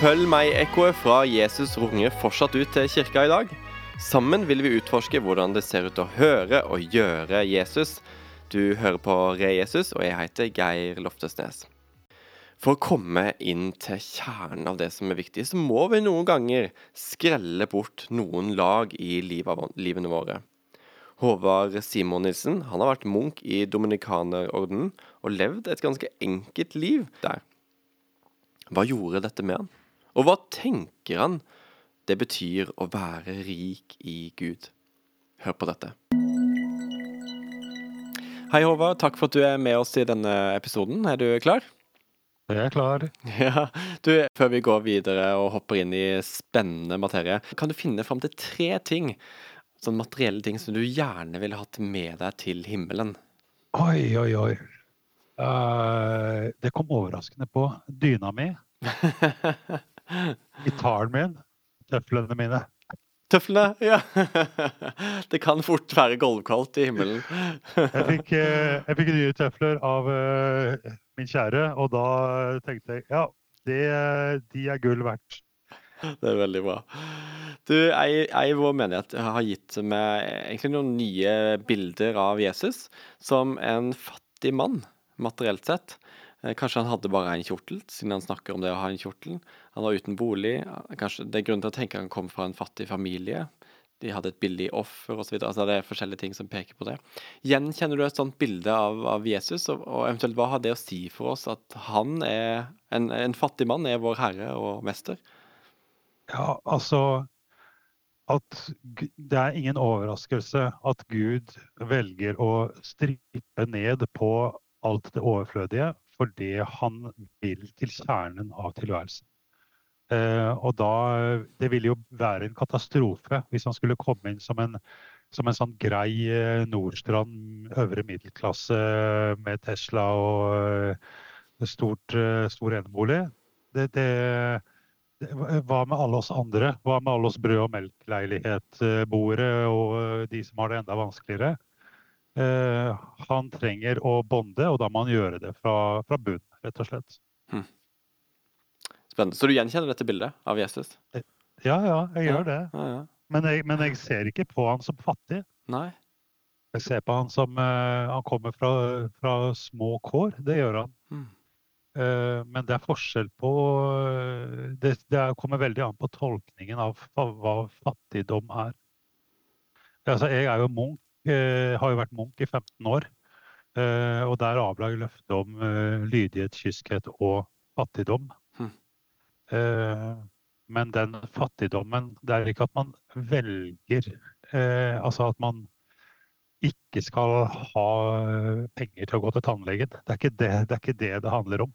Følg meg-ekkoet fra Jesus runger fortsatt ut til kirka i dag. Sammen vil vi utforske hvordan det ser ut å høre og gjøre Jesus. Du hører på Re Jesus, og jeg heter Geir Loftesnes. For å komme inn til kjernen av det som er viktig, så må vi noen ganger skrelle bort noen lag i livene våre. Håvard Simon Nilsen han har vært munk i Dominikanerordenen og levd et ganske enkelt liv der. Hva gjorde dette med han? Og hva tenker han det betyr å være rik i Gud? Hør på dette. Hei, Håvard. Takk for at du er med oss i denne episoden. Er du klar? Jeg er klar. Ja, du, Før vi går videre og hopper inn i spennende materie, kan du finne fram til tre ting, sånn materielle ting som du gjerne ville hatt med deg til himmelen? Oi, oi, oi. Uh, det kom overraskende på. Dyna mi. Gitaren min. Tøflene mine. Tøflene, ja. Det kan fort være gulvkaldt i himmelen. Jeg fikk, uh, jeg fikk nye tøfler av uh, min kjære, og da tenkte jeg ja, det, de er gull verdt. Det er veldig bra. Du, jeg, jeg i vår menighet har gitt meg egentlig noen nye bilder av Jesus som en fattig mann, materielt sett. Eh, kanskje han hadde bare én kjortel, siden han snakker om det å ha en kjortel. Han var uten bolig. Kanskje Det er grunn til å tenke at han kom fra en fattig familie. De hadde et billig offer osv. Altså det er forskjellige ting som peker på det. Gjenkjenner du et sånt bilde av, av Jesus, og, og, eventuelt hva har det å si for oss at han er en, en fattig mann, er vår herre og mester? Ja, altså at det er ingen overraskelse at Gud velger å strippe ned på alt det overflødige fordi han vil til kjernen av tilværelsen. Eh, og da Det ville jo være en katastrofe hvis han skulle komme inn som en, som en sånn grei eh, Nordstrand øvre middelklasse med Tesla og eh, stort, stor enebolig. Det, det, hva med alle oss andre? Hva med alle oss brød- og melk-leilighet-boere og de som har det enda vanskeligere? Eh, han trenger å bonde, og da må han gjøre det fra, fra bunn, rett og slett. Hmm. Spennende. Så du gjenkjenner dette bildet av Jesus? Ja, ja, jeg gjør det. Ja, ja. Men, jeg, men, jeg, ser ikke på han som fattig. Nei. Jeg ser på han som uh, Han kommer fra, fra, små kår. Det gjør han. Hmm. Uh, men det er forskjell på det, det, kommer veldig an på tolkningen av hva fattigdom er. Altså, jeg er jo Eh, har jo vært Munch i 15 år. Eh, og der avla jeg løftet om eh, lydighet, kyskhet og fattigdom. Hm. Men den fattigdommen, det er ikke at man velger Altså at man ikke skal ha penger til å gå til tannlegen. Det er ikke det det, er ikke det, det handler om.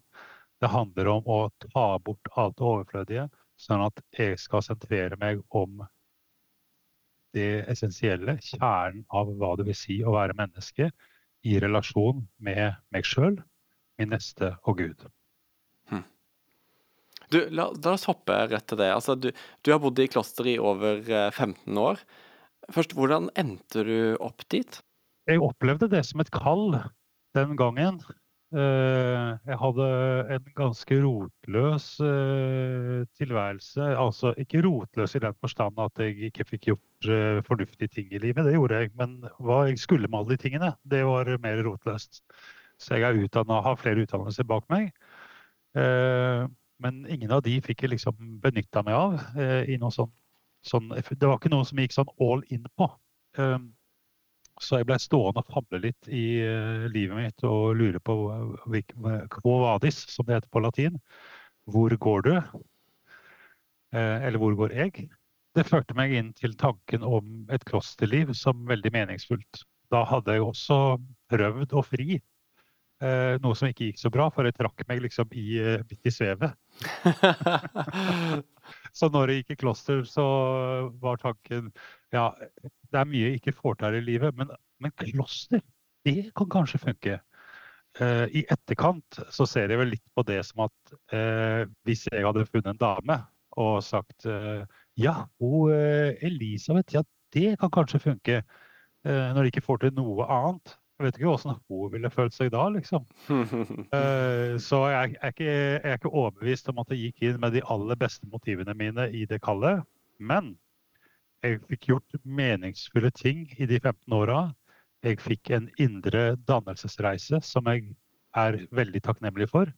Det handler om å ta bort alt det overflødige, sånn at jeg skal sentrere meg om det essensielle, kjernen av hva det vil si å være menneske i relasjon med meg sjøl, min neste og Gud. Hmm. Du, la, la, oss hoppe rett til det. Altså, du, du, har bodd i kloster i over 15 eh, år. Først, Hvordan endte du opp dit? Jeg opplevde det som et kall den gangen. Eh, jeg hadde en ganske rotløs eh, tilværelse. Altså ikke rotløs i den forstand at jeg ikke fikk gjort eh, fornuftige ting i livet, det gjorde jeg. Men hva jeg skulle med alle de tingene, det var mer rotløst. Så jeg er utdannet, har flere utdannelser bak meg. Men ingen av de fikk jeg liksom benytta meg av i noe sånn, sånn Det var ikke noe som gikk sånn all in på. Så jeg ble stående og famle litt i uh, livet mitt og lure på quo vadis, som det heter på latin. Hvor går du? Uh, eller hvor går jeg? Det førte meg inn til tanken om et klosterliv som veldig meningsfullt. Da hadde jeg også prøvd å fri. Uh, noe som ikke gikk så bra, for jeg trakk meg liksom i, midt i svevet. så når jeg gikk i kloster, så var tanken ja, det er mye jeg ikke får til i livet, men, men kloster, det kan kanskje funke. Uh, I etterkant så ser jeg vel litt på det som at uh, hvis jeg hadde funnet en dame og sagt uh, ja, hun Elisabeth, ja, det kan kanskje funke. når de ikke får til noe annet, Jeg vet ikke hvordan hun ville følt seg da, liksom. Så jeg er, ikke, jeg er ikke overbevist om at jeg gikk inn med de aller beste motivene mine i det kallet. Men jeg fikk gjort meningsfulle ting i de 15 åra. Jeg fikk en indre dannelsesreise som jeg er veldig takknemlig for.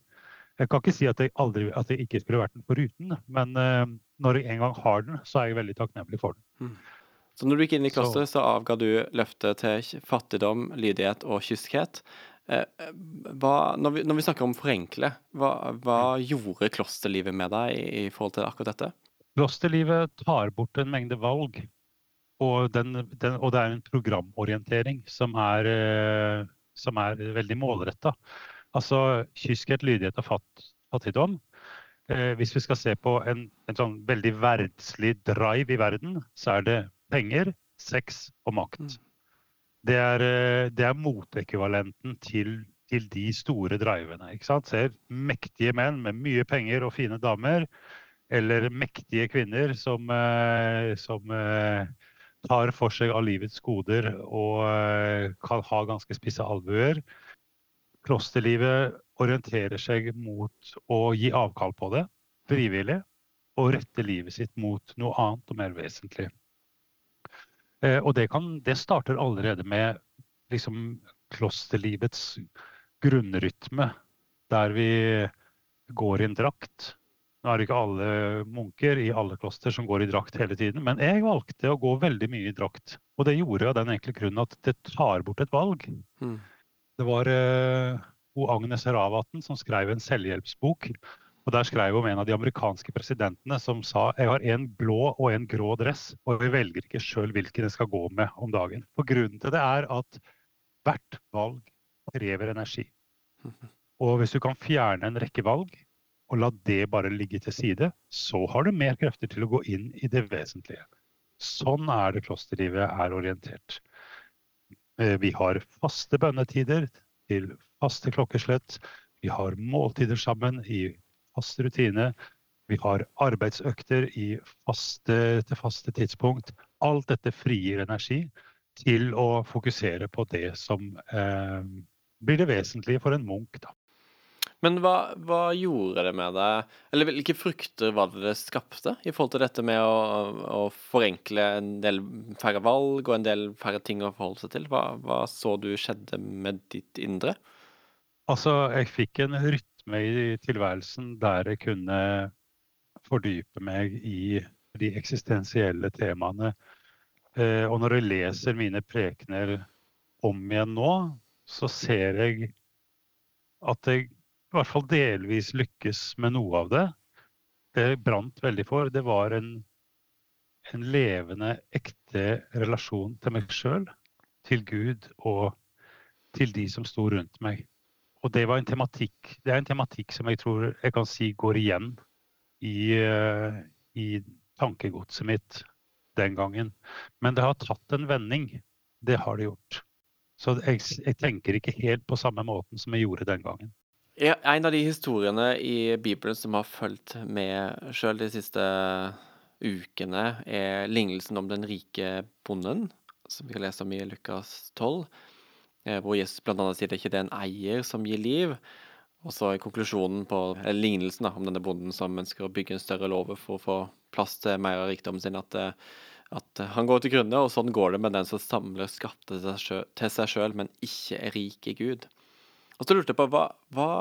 Jeg kan ikke si at jeg, aldri, at jeg ikke skulle vært den foruten, men uh, når jeg en gang har den, så er jeg veldig takknemlig for den. Mm. Så når du gikk inn i klosteret, så, så avga du løftet til fattigdom, lydighet og kyskhet. Eh, hva, når, vi, når, vi, snakker om forenkle, hva, hva gjorde klosterlivet med deg i, i, forhold til akkurat dette? Klosterlivet tar bort en mengde valg. Og, den, den, og det er en programorientering som er, eh, som er veldig målretta. Altså kyskhet, lydighet og fatt, fattigdom eh, hvis vi skal se på en, en sånn veldig verdslig drive i verden, så er det penger, sex og makt. Mm. Det er, eh, det er motekvivalenten til, til, de store drivene. Ser mektige menn med mye penger og fine damer, eller mektige kvinner som, eh, som eh, tar for seg av livets goder og kan ha ganske spisse albuer. Klosterlivet orienterer seg mot å gi avkall på det frivillig og rette livet sitt mot noe annet og mer vesentlig. Eh, og det, kan, det starter allerede med liksom klosterlivets grunnrytme, der vi går i en drakt. Nå er det ikke alle munker i alle kloster som går i drakt hele tiden, men jeg valgte å gå veldig mye i drakt. Og det gjorde jeg av den enkle grunnen at det tar bort et valg. Mm. Det var uh, Agnes Ravatn som skrev en selvhjelpsbok og Der skrev hun om en av de amerikanske presidentene som sa jeg har en blå og en grå dress, og jeg velger ikke sjøl hvilken jeg skal gå med om dagen. For Grunnen til det er at hvert valg krever energi. Og hvis du kan fjerne en rekke valg og la det bare ligge til side, så har du mer krefter til å gå inn i det vesentlige. Sånn er det klosterlivet er orientert. Eh, vi har faste bønnetider til faste klokkeslett. Vi har måltider sammen i fast rutine. Vi har arbeidsøkter faste, til faste tidspunkt. Alt dette frigir energi til å fokusere på det som eh, blir det vesentlige for en munk. Da. Men hva, hva, gjorde det med deg, eller hvilke frukter var det det skapte i forhold til dette med å, å forenkle en del færre valg og en del færre ting å forholde seg til? Hva, hva så du skjedde med ditt indre? Altså, jeg fikk en rytme i tilværelsen der jeg kunne fordype meg i de eksistensielle temaene. Eh, og når jeg leser mine prekener om igjen nå, så ser jeg at jeg i hvert fall delvis lykkes med noe av det. Det brant veldig for, det var en, en levende, ekte relasjon til meg sjøl, til Gud og til de som sto rundt meg og det var en tematikk Det er en tematikk som jeg tror jeg kan si går igjen i, uh, i tankegodset mitt den gangen. Men det har tatt en vending. Det har det gjort. Så jeg, jeg tenker ikke helt på samme måten som jeg gjorde den gangen. En av de historiene i Bibelen som har fulgt med sjøl de siste ukene, er lignelsen om den rike bonden, som vi kan lese om i Lukas 12. Eh, hvor Jesus bl.a. sier det ikke er en eier som gir liv. Og så er konklusjonen på lignelsen da, om denne bonden som ønsker å bygge en større låve for å få plass til mer av rikdommen sin, at, eh, at, han går til grunne. Og sånn går det med den som samler skatter til seg sjøl, men ikke er rik i Gud. Og så lurte jeg på hva, hva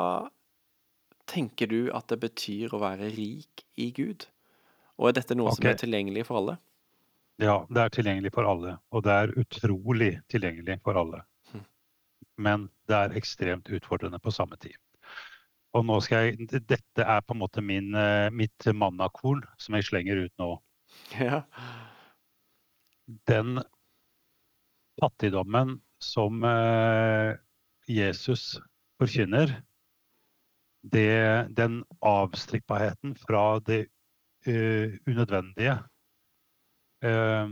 tenker du at det betyr å være rik i Gud? Og er dette noe okay. som er tilgjengelig for alle? Ja, det er tilgjengelig for alle. Og det er utrolig tilgjengelig for alle men det er ekstremt utfordrende på samme tid. Og nå skal jeg, Dette er på en måte min, eh, mitt mannakorn som jeg slenger ut nå. Ja. Den fattigdommen som eh, Jesus forkynner, det, den avstrippaheten fra det uh, unødvendige, uh,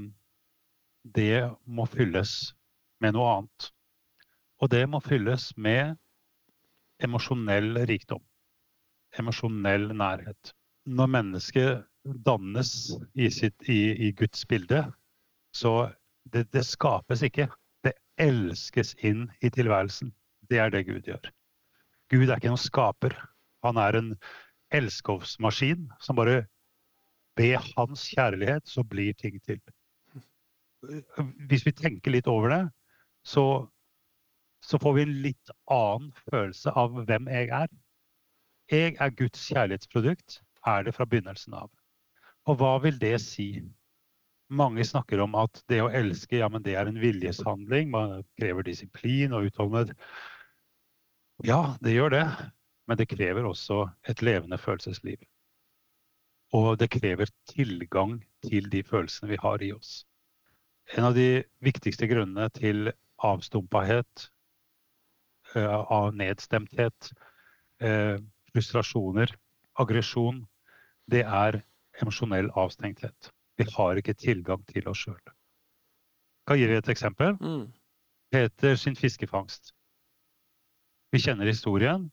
det må fylles med noe annet. Og det må fylles med emosjonell rikdom. Emosjonell nærhet. Når mennesket dannes i, sitt, i, i Guds bilde, så det, det, skapes ikke. Det elskes inn i tilværelsen. Det er det Gud gjør. Gud er ikke noen skaper. Han er en elskovsmaskin som bare ved hans kjærlighet så blir ting til. Hvis vi tenker litt over det, så, så får vi en litt annen følelse av hvem jeg er. Jeg er Guds kjærlighetsprodukt, er det fra begynnelsen av. Og hva vil det si? Mange snakker om at det å elske ja, men det er en viljeshandling. Man krever disiplin og utholdenhet. Ja, det gjør det. Men det krever også et levende følelsesliv. Og det krever tilgang til de følelsene vi har i oss. En av de viktigste grunnene til avstumpahet, eh, av nedstemthet, eh, frustrasjoner, aggresjon, det er emosjonell avstengthet. Vi har ikke tilgang til oss sjøl. Kan gi deg et eksempel? Mm. Peter sin fiskefangst. Vi kjenner historien.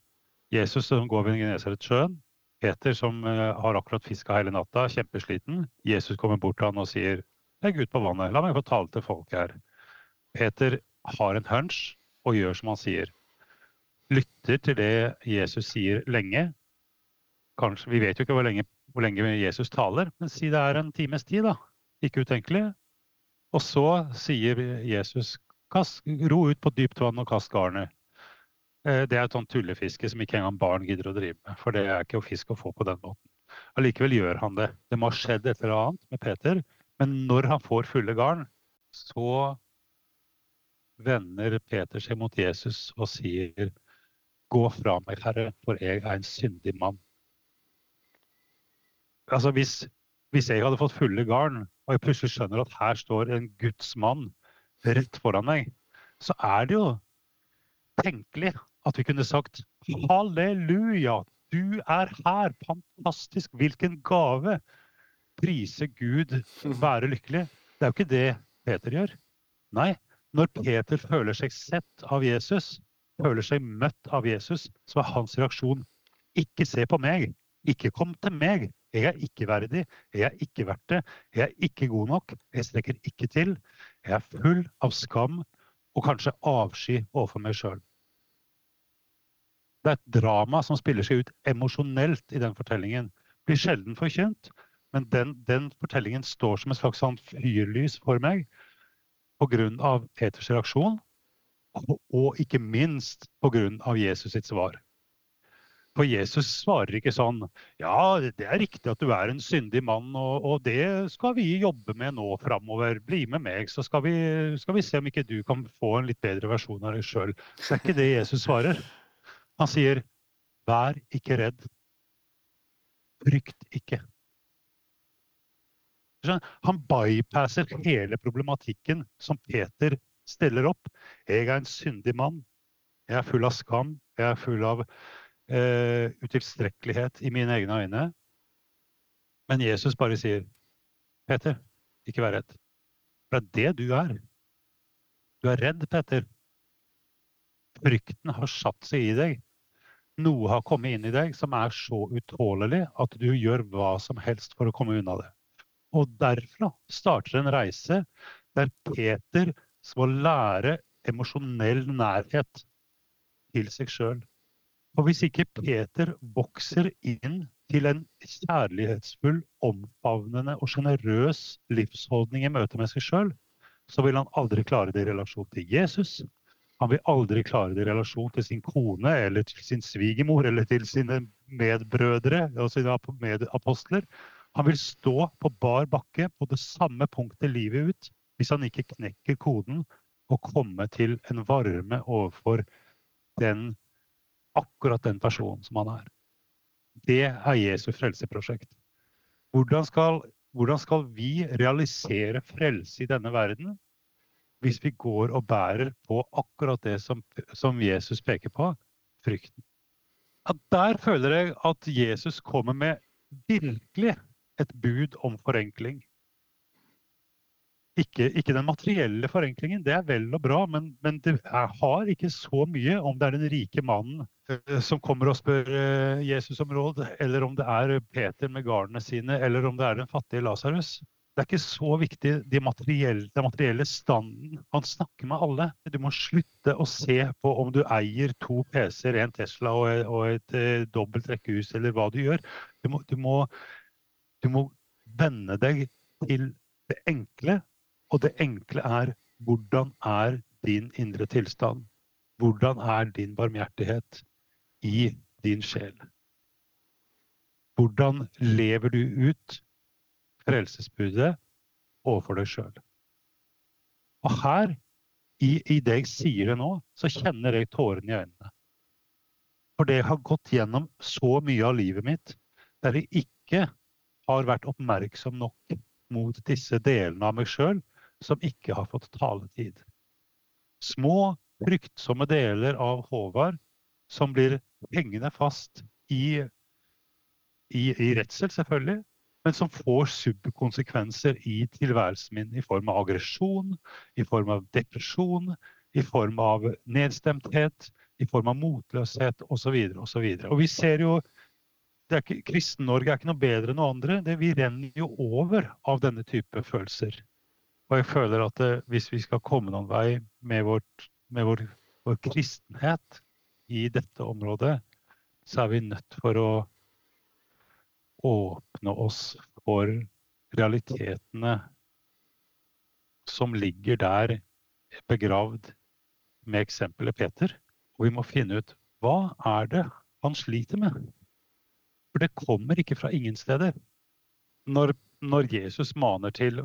Jesus som går ved Genesaretsjøen. Peter som uh, har akkurat fiska hele natta, kjempesliten. Jesus kommer bort til han og sier legg ut på vannet, la meg få tale til folk her. Peter har en hunch og gjør som han sier. Lytter til det Jesus sier lenge. Kanskje, Vi vet jo ikke hvor lenge, hvor lenge Jesus taler, men si det er en times tid, da. Ikke utenkelig. Og så sier Jesus ro ut på dypt vann og kast garnet. Eh, det er et sånt tullefiske som ikke engang barn gidder å drive med. For det er ikke å fisk å få på den måten. Allikevel gjør han det. Det må ha skjedd et eller annet med Peter. Men når han får fulle garn, så vender Peter seg mot Jesus og sier Gå fra meg, Herre, for jeg er en syndig mann. Altså hvis, hvis jeg hadde fått fulle garn, og jeg plutselig skjønner at her står en Guds mann rett foran meg, så er det jo tenkelig at vi kunne sagt halleluja, du er her, fantastisk, hvilken gave. Prise Gud, være lykkelig. Det er jo ikke det Peter gjør. Nei, når Peter føler seg sett av Jesus, føler seg møtt av Jesus, så er hans reaksjon ikke se på meg, ikke kom til meg. Jeg er ikke verdig, jeg er ikke verdt det, jeg er ikke god nok, jeg strekker ikke til. Jeg er full av skam og kanskje avsky overfor meg sjøl. Det er et drama som spiller seg ut emosjonelt i den fortellingen. Blir sjelden forkynt, men den, den, fortellingen står som et slags sånn fyrlys for meg pga. Peters reaksjon, og, og ikke minst pga. Jesus sitt svar. For Jesus svarer ikke sånn Ja, det er riktig at du er en syndig mann, og, og det skal vi jobbe med nå framover. Bli med meg, så skal vi, skal vi, se om ikke du kan få en litt bedre versjon av deg sjøl. Det er ikke det Jesus svarer. Han sier, 'Vær ikke redd. Frykt ikke'. Han bypasser hele problematikken som Peter stiller opp. Jeg er en syndig mann. Jeg er full av skam. Jeg er full av eh, utilstrekkelighet i mine egne øyne. Men Jesus bare sier, 'Peter, ikke vær redd.' For det er det du er. Du er redd, Peter. Frykten har satt seg i deg. Noe har kommet inn i deg som er så utålelig at du gjør hva som helst for å komme unna det. Og derfra starter en reise der Peter må lære emosjonell nærhet til seg sjøl. Og hvis ikke Peter vokser inn til en kjærlighetsfull, omfavnende og sjenerøs livsholdning i møte med seg sjøl, så vil han aldri klare det i relasjon til Jesus. Han vil aldri klare det i relasjon til sin kone eller til sin svigermor eller til sine medbrødre og sine medapostler. Han vil stå på bar bakke på det samme punktet livet ut hvis han ikke knekker koden og kommer til en varme overfor den, akkurat den personen som han er. Det er Jesu frelseprosjekt. Hvordan skal, hvordan skal vi realisere frelse i denne verden? Hvis vi går og bærer på akkurat det som, som Jesus peker på frykten. At der føler jeg at Jesus kommer med virkelig et bud om forenkling. Ikke, ikke, den materielle forenklingen, det er vel og bra, men, men, det har ikke så mye om det er den rike mannen eh, som kommer og spør eh, Jesus om råd, eller om det er Peter med garnene sine, eller om det er den fattige Lasarus. Det er ikke så viktig den materielle, materielle standen. Han snakker med alle. Du må slutte å se på om du eier to PC-er, en Tesla og, og et eh, dobbelt rekkehus, eller hva du gjør. Du må, du, må, du må vende deg til det enkle, og det enkle er hvordan er din indre tilstand? Hvordan er din barmhjertighet i din sjel? Hvordan lever du ut frelsesbudet overfor deg sjøl. Og her, i, i, det jeg sier det nå, så kjenner jeg tårene i øynene. For det har gått gjennom så mye av livet mitt der jeg ikke har vært oppmerksom nok mot disse delene av meg sjøl som ikke har fått taletid. Små, fryktsomme deler av Håvard som blir hengende fast i, i, i redsel, selvfølgelig, men som får subkonsekvenser i tilværelsen min i form av aggresjon, i form av depresjon, i form av nedstemthet, i form av motløshet osv. osv. Og vi ser jo Kristen-Norge er ikke noe bedre enn noe andre. Det, vi renner jo over av denne type følelser. Og jeg føler at det, eh, hvis vi skal komme noen vei med, vårt, med vår, vår kristenhet i dette området, så er vi nødt for å åpne oss for realitetene som ligger der begravd med eksempelet Peter. Og vi må finne ut hva er det han sliter med. For det kommer ikke fra ingen steder. Når, når Jesus maner til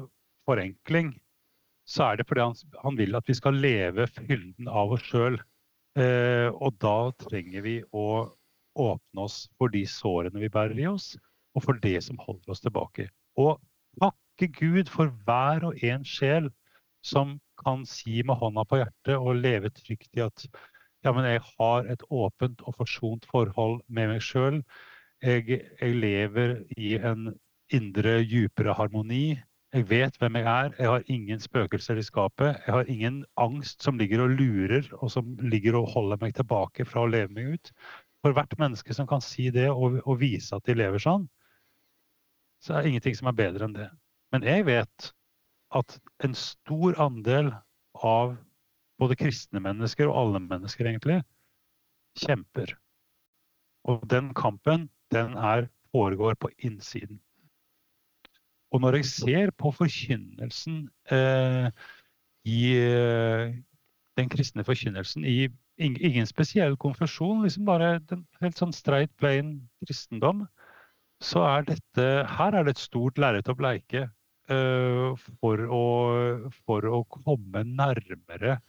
forenkling, så er det fordi han, han vil at vi skal leve fylden av oss sjøl. Eh, og da trenger vi å åpne oss for de sårene vi bærer i oss og for det som holder oss tilbake. Og takke Gud for hver og en sjel som kan si med hånda på hjertet og leve trygt i at ja, men jeg har et åpent og forsont forhold med meg sjøl. Jeg, jeg, lever i en indre, djupere harmoni. Jeg vet hvem jeg er. Jeg har ingen spøkelser i skapet. Jeg har ingen angst som ligger og lurer, og som ligger og holder meg tilbake fra å leve meg ut. For hvert menneske som kan si det og, og vise at de lever sånn, så er det ingenting som er bedre enn det. Men jeg vet at en stor andel av både kristne mennesker og alle mennesker egentlig kjemper. Og den kampen, den er, foregår på innsiden. Og når jeg ser på forkynnelsen eh, i eh, den kristne forkynnelsen i ingen spesiell konfesjon, liksom bare den helt sånn streit, plain kristendom, så er dette Her er det et stort lerret å bleike uh, for, å, for, å, komme nærmere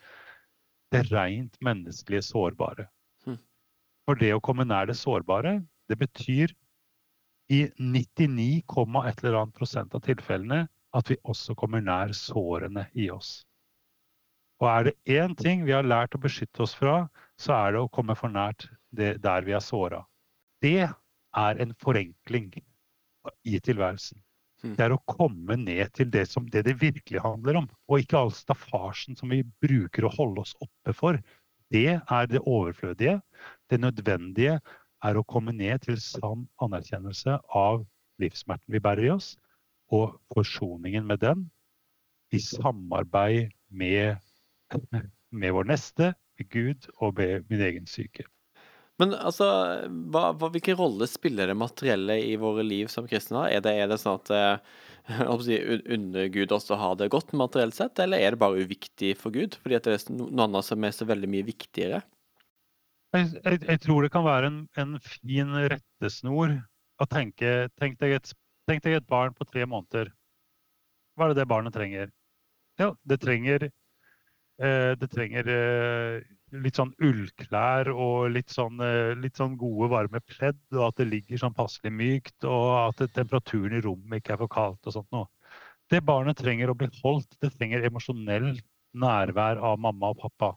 det rent menneskelige sårbare. Hm. For det å komme nær det sårbare, det betyr i 99, et eller annet prosent av tilfellene at vi også kommer nær sårene i oss. Og er det én ting vi har lært å beskytte oss fra, så er det å komme for nært det der vi er såra. Det er en forenkling i tilværelsen. Hmm. Det er å komme ned til det som det, det virkelig handler om, og ikke all staffasjen som vi bruker å holde oss oppe for. Det er det overflødige. Det nødvendige er å komme ned til sann anerkjennelse av livssmerten vi bærer i oss, og forsoningen med den i samarbeid med, med vår neste, med Gud og med min egen syke. Men altså, hva, hva, hvilken rolle spiller det materielle i våre liv som kristne? Er det, er det sånn at eh, under Gud også har det godt materielt sett, eller er det bare uviktig for Gud? Fordi det er noe annet som er så veldig mye viktigere? Jeg, jeg, jeg tror det kan være en, en fin rettesnor å tenke tenk deg, et, tenk deg, et, barn på tre måneder. Hva er det det barnet trenger? Ja, det trenger, eh, det trenger eh, litt sånn ullklær og litt sånn, eh, litt sånn, gode, varme pledd, og at det ligger sånn passelig mykt, og at temperaturen i rommet ikke er for kaldt og sånt noe. Det barnet trenger å bli holdt, det trenger emosjonell nærvær av mamma og pappa.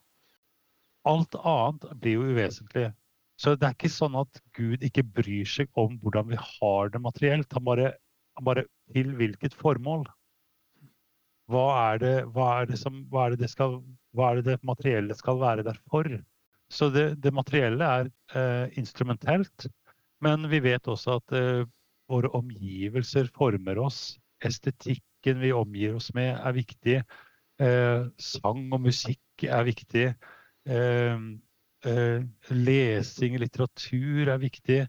Alt annet blir jo uvesentlig. Så det er ikke sånn at Gud ikke bryr seg om hvordan vi har det materielt. Han bare, han bare til hvilket formål. Hva er det, hva er det, som, hva er det, det skal hva er det det materielle skal være der for? Så det, det materielle er eh, instrumentelt, men vi vet også at eh, våre omgivelser former oss. Estetikken vi omgir oss med, er viktig. Eh, sang og musikk er viktig. Eh, eh, lesing, litteratur er viktig.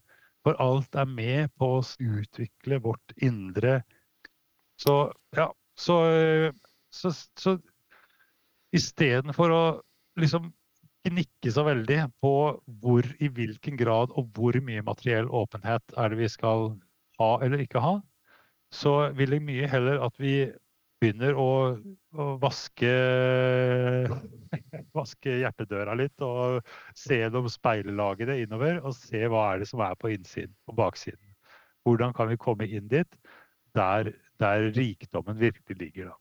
For alt er med på å utvikle vårt indre. Så ja, så, så, så istedenfor å liksom gnikke så veldig på hvor, i hvilken grad og hvor mye materiell åpenhet er det vi skal ha eller ikke ha, så vil jeg mye heller at vi begynner å, å vaske, vaske hjertedøra litt og se gjennom speillagene innover og se hva er det som er på innsiden og baksiden. Hvordan kan vi komme inn dit der, der rikdommen virkelig ligger, da.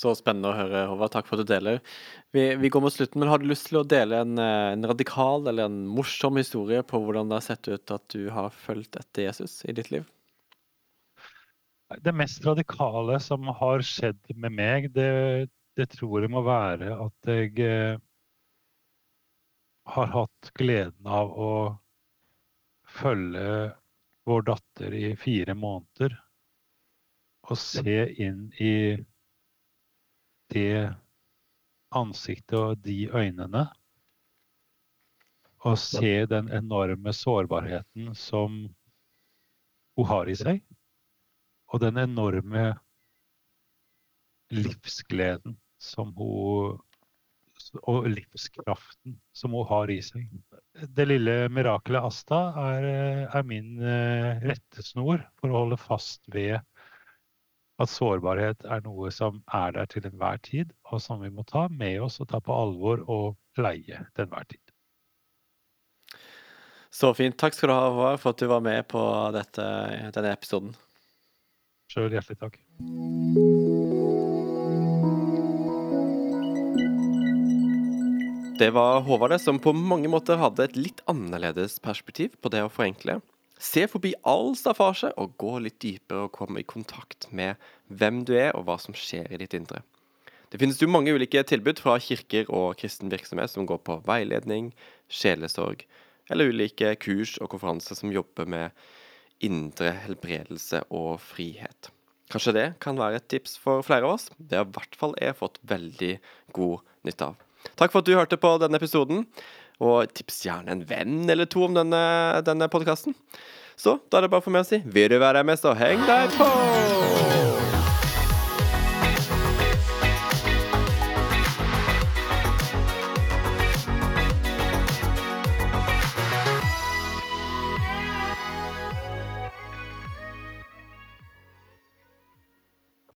Så spennende å høre, Håvard. Takk for at du deler. Vi, vi, går mot slutten, men har du lyst til å dele en, eh, en, radikal eller en morsom historie på hvordan det har sett ut at du har fulgt etter Jesus i ditt liv? Det mest radikale som har skjedd med meg, det, det tror jeg må være at jeg eh, har hatt gleden av å følge vår datter i fire måneder og se inn i det ansiktet og de øynene. Og se den enorme sårbarheten som hun har i seg. Og den enorme livsgleden som hun og livskraften som hun har i seg. Det lille mirakelet Asta er, er min eh, rettesnor for å holde fast ved at sårbarhet er noe som er der til enhver tid, og som vi må ta med oss og ta på alvor og pleie til enhver tid. Så fint. Takk skal du ha, Håvard, for at du var med på dette, denne episoden. Sjøl hjertelig takk. Det var Håvard som på mange måter hadde et litt annerledes perspektiv på det å forenkle. Se forbi all staffasje og gå litt dypere og komme i kontakt med hvem du er og hva som skjer i ditt indre. Det finnes jo mange ulike tilbud fra kirker og kristen virksomhet som går på veiledning, sjelesorg eller ulike kurs og konferanser som jobber med indre helbredelse og frihet. Kanskje det kan være et tips for flere av oss? Det har i hvert fall jeg fått veldig god nytte av. Takk for at du hørte på denne episoden. Og tips gjerne en venn eller to om denne, denne podkasten. Så da er det bare for meg å si vil du være med, så heng deg på!